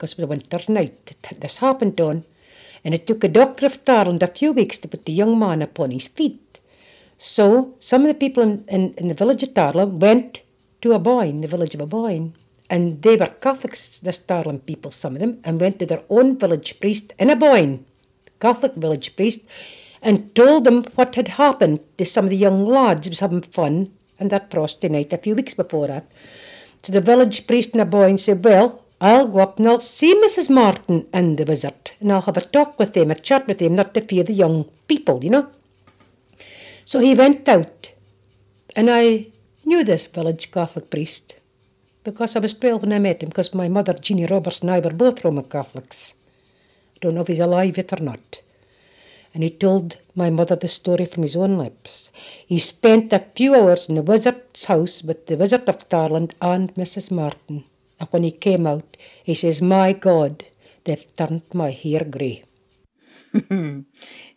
because was a winter night that this happened on, and it took a doctor of Tarland a few weeks to put the young man upon his feet. So some of the people in, in, in the village of Tarland went to Aboyne, the village of Aboyne, and they were Catholics, the Tarland people, some of them, and went to their own village priest in Aboyne, Catholic village priest, and told them what had happened to some of the young lads who was having fun on that frosty night a few weeks before that. So the village priest in Aboyne said, Well, I'll go up and I'll see Mrs. Martin and the wizard, and I'll have a talk with him, a chat with him, not to fear the young people, you know. So he went out, and I knew this village Catholic priest because I was 12 when I met him, because my mother, Jeannie Roberts, and I were both Roman Catholics. I don't know if he's alive yet or not. And he told my mother the story from his own lips. He spent a few hours in the wizard's house with the wizard of Tarland and Mrs. Martin. And when he came out, he says, My God, they've turned my hair grey.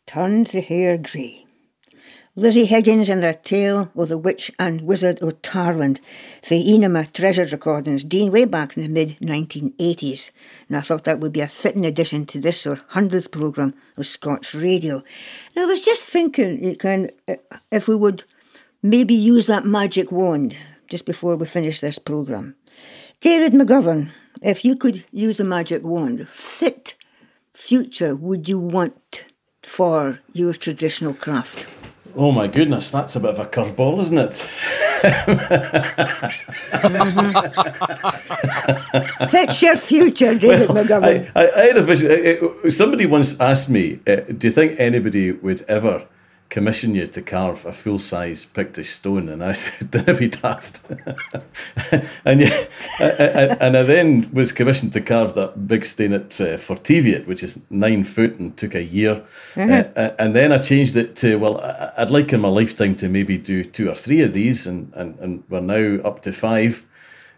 Turned the hair grey. Lizzie Higgins and her tale of the witch and wizard of Tarland for Enema Treasured Recordings, Dean way back in the mid 1980s. And I thought that would be a fitting addition to this or 100th programme of Scots Radio. And I was just thinking eh, can, eh, if we would maybe use that magic wand just before we finish this programme. David McGovern, if you could use a magic wand, fit future would you want for your traditional craft? Oh my goodness, that's a bit of a curveball, isn't it? Fix your future, David McGovern. I, I, I had a vision. uh, uh, Somebody once asked me, uh, "Do you think anybody would ever commission you to carve a full-size Pictish stone?" And I said, "Don't be daft." and yeah, I, I, and I then was commissioned to carve that big stone at uh, which is nine foot and took a year. Uh, uh, and then I changed it to well, I'd like in my lifetime to maybe do two or three of these, and and, and we're now up to five.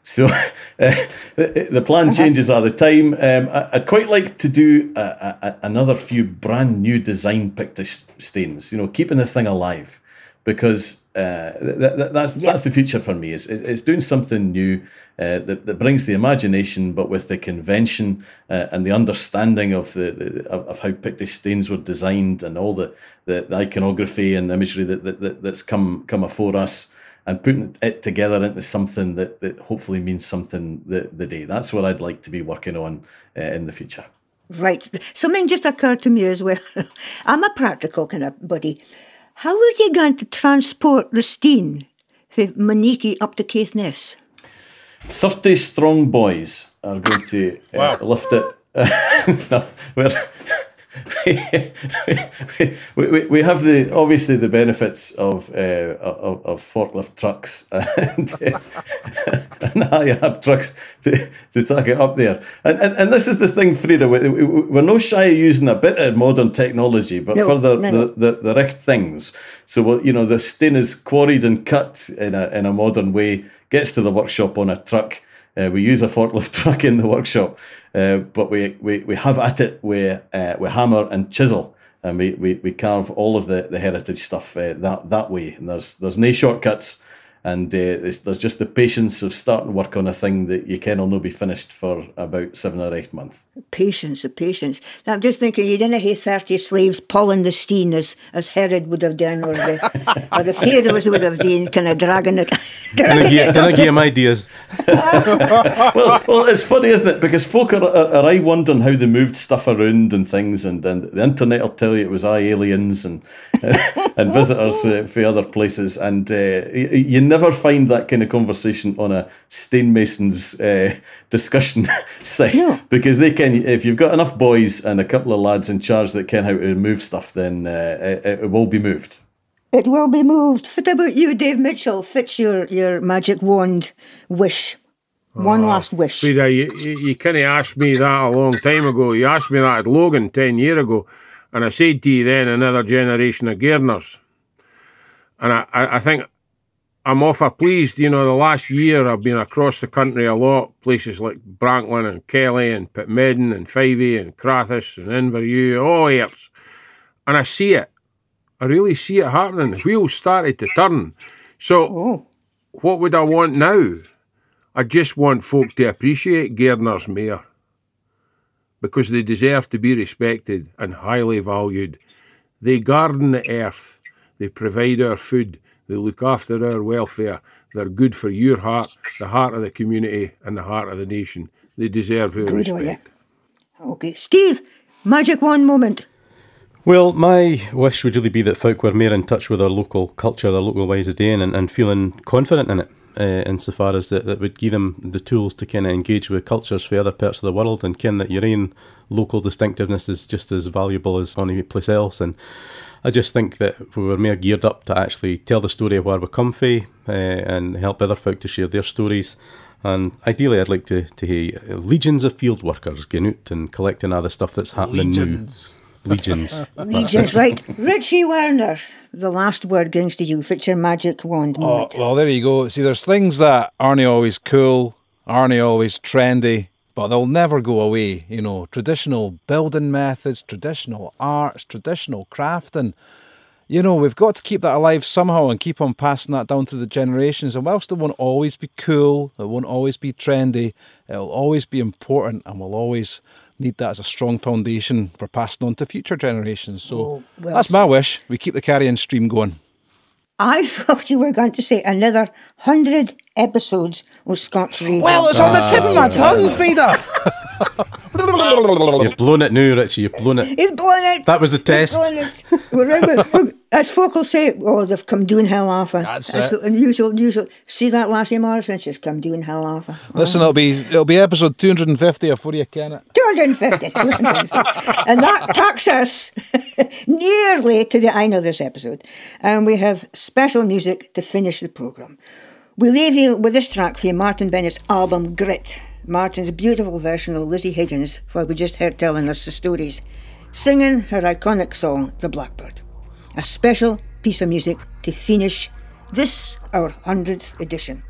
So uh, the the plan changes all the time. Um, I, I'd quite like to do a, a, another few brand new design Pictish stains. You know, keeping the thing alive, because uh, th- th- that's that's the future for me. Is it's doing something new uh, that that brings the imagination, but with the convention uh, and the understanding of the, the of, of how Pictish stains were designed and all the, the, the iconography and imagery that, that, that that's come come afore us and putting it together into something that, that hopefully means something the, the day. That's what I'd like to be working on uh, in the future. Right. Something just occurred to me as well. I'm a practical kind of buddy. How are you going to transport the steen from Monikie up to Caithness? 30 strong boys are going to uh, lift it. no, we're, we, we, we have the obviously the benefits of uh, of, of forklift trucks and, uh, and high-up trucks to, to take it up there. And, and and this is the thing, Frieda, we, we, we're no shy of using a bit of modern technology, but No, for the, no, no. the, the, the right things. So, well, you know, the stain is quarried and cut in a, in a modern way, gets to the workshop on a truck. Uh, we use a forklift truck in the workshop, uh, but we, we, we have at it with, uh, with hammer and chisel. And we, we, we carve all of the, the heritage stuff uh, that that way. And there's there's no shortcuts. And uh, there's, there's just the patience of starting work on a thing that you can only be finished for about seven or eight months. Patience, the patience. Now, I'm just thinking you didn't have 30 slaves pulling the steen as, as Herod would have done, or the, or the pharaohs would have done, kind of dragging it. Did I give, I give him ideas? well, well, it's funny, isn't it? Because folk are, are, are I wondering how they moved stuff around and things, and, and the internet will tell you it was I aliens and and visitors uh, from other places, and uh, you, you never find that kind of conversation on a stonemasons uh, discussion site because they can. If you've got enough boys and a couple of lads in charge that can how to move stuff, then uh, it, it will be moved. It will be moved. What about you, Dave Mitchell? Fix your, your magic wand wish. One last wish. Frieda, you, you, you couldn't ask me that a long time ago. You asked me that at Logan 10 year ago, and I said to you then, another generation of Gairners. And I, I, I think I'm awful pleased. You know, the last year I've been across the country a lot, places like Branklyn and Kellie and Pitmedden and Fyvie and Crathes and Inverewe, all airs. And I see it. I really see it happening. The wheels started to turn. So, oh. what would I want now? I just want folk to appreciate Gairners Mayor because they deserve to be respected and highly valued. They garden the earth, they provide our food, they look after our welfare. They're good for your heart, the heart of the community, and the heart of the nation. They deserve our Good oh, respect. Okay. Steve, magic one moment. Well, my wish would really be that folk were more in touch with their local culture, their local ways of doing, and, and feeling confident in it, uh, insofar as that, that would give them the tools to kind of engage with cultures from other parts of the world and ken that your own local distinctiveness is just as valuable as any place else. And I just think that we were more geared up to actually tell the story of where we come from uh, and help other folk to share their stories. And ideally, I'd like to, to hear legions of field workers going out and collecting all the stuff that's happening Legions. Legions. Legions, right. Richie Werner, the last word goes to you. Fix your magic wand Oh, moment. well, there you go. See, there's things that aren't always cool, aren't always trendy, but they'll never go away. You know, traditional building methods, traditional arts, traditional crafting. You know, we've got to keep that alive somehow and keep on passing that down through the generations. And whilst it won't always be cool, it won't always be trendy, it'll always be important and we'll always need that as a strong foundation for passing on to future generations. So Oh, well that's my wish. We keep the carrying stream going. I thought you were going to say another hundred episodes of Scots Radio. Well, it's on the tip of my ah. tongue, Frieda. You've blown it now, Richie. You've blown it. He's blown it. That was the test. blown it. We're right, look, As folk will say, oh, they've come doing hell offer. That's That's it. the usual, usual. See that Lassie Morrison? She's come doing hell offer. Listen, it'll be it'll be episode 250 before you can it. 250, 250. and that takes us nearly to the end of this episode. And we have special music to finish the programme. We leave you with this track from Martin Bennett's album Grit. Martin's beautiful version of Lizzie Higgins, who we just heard telling us the stories, singing her iconic song, The Blackbird. A special piece of music to finish this, our 100th edition.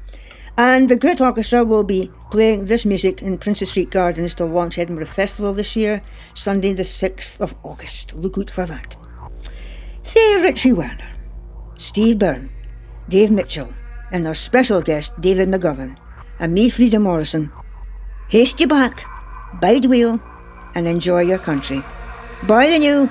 And the Grit Orchestra will be playing this music in Princes Street Gardens to launch Edinburgh Festival this year, Sunday the 6th of August. Look out for that. Faye Richie Werner, Steve Byrne, Dave Mitchell, and our special guest David McGovern, and me, Frieda Morrison. Haste you back, bide wheel, and enjoy your country. Bye the new.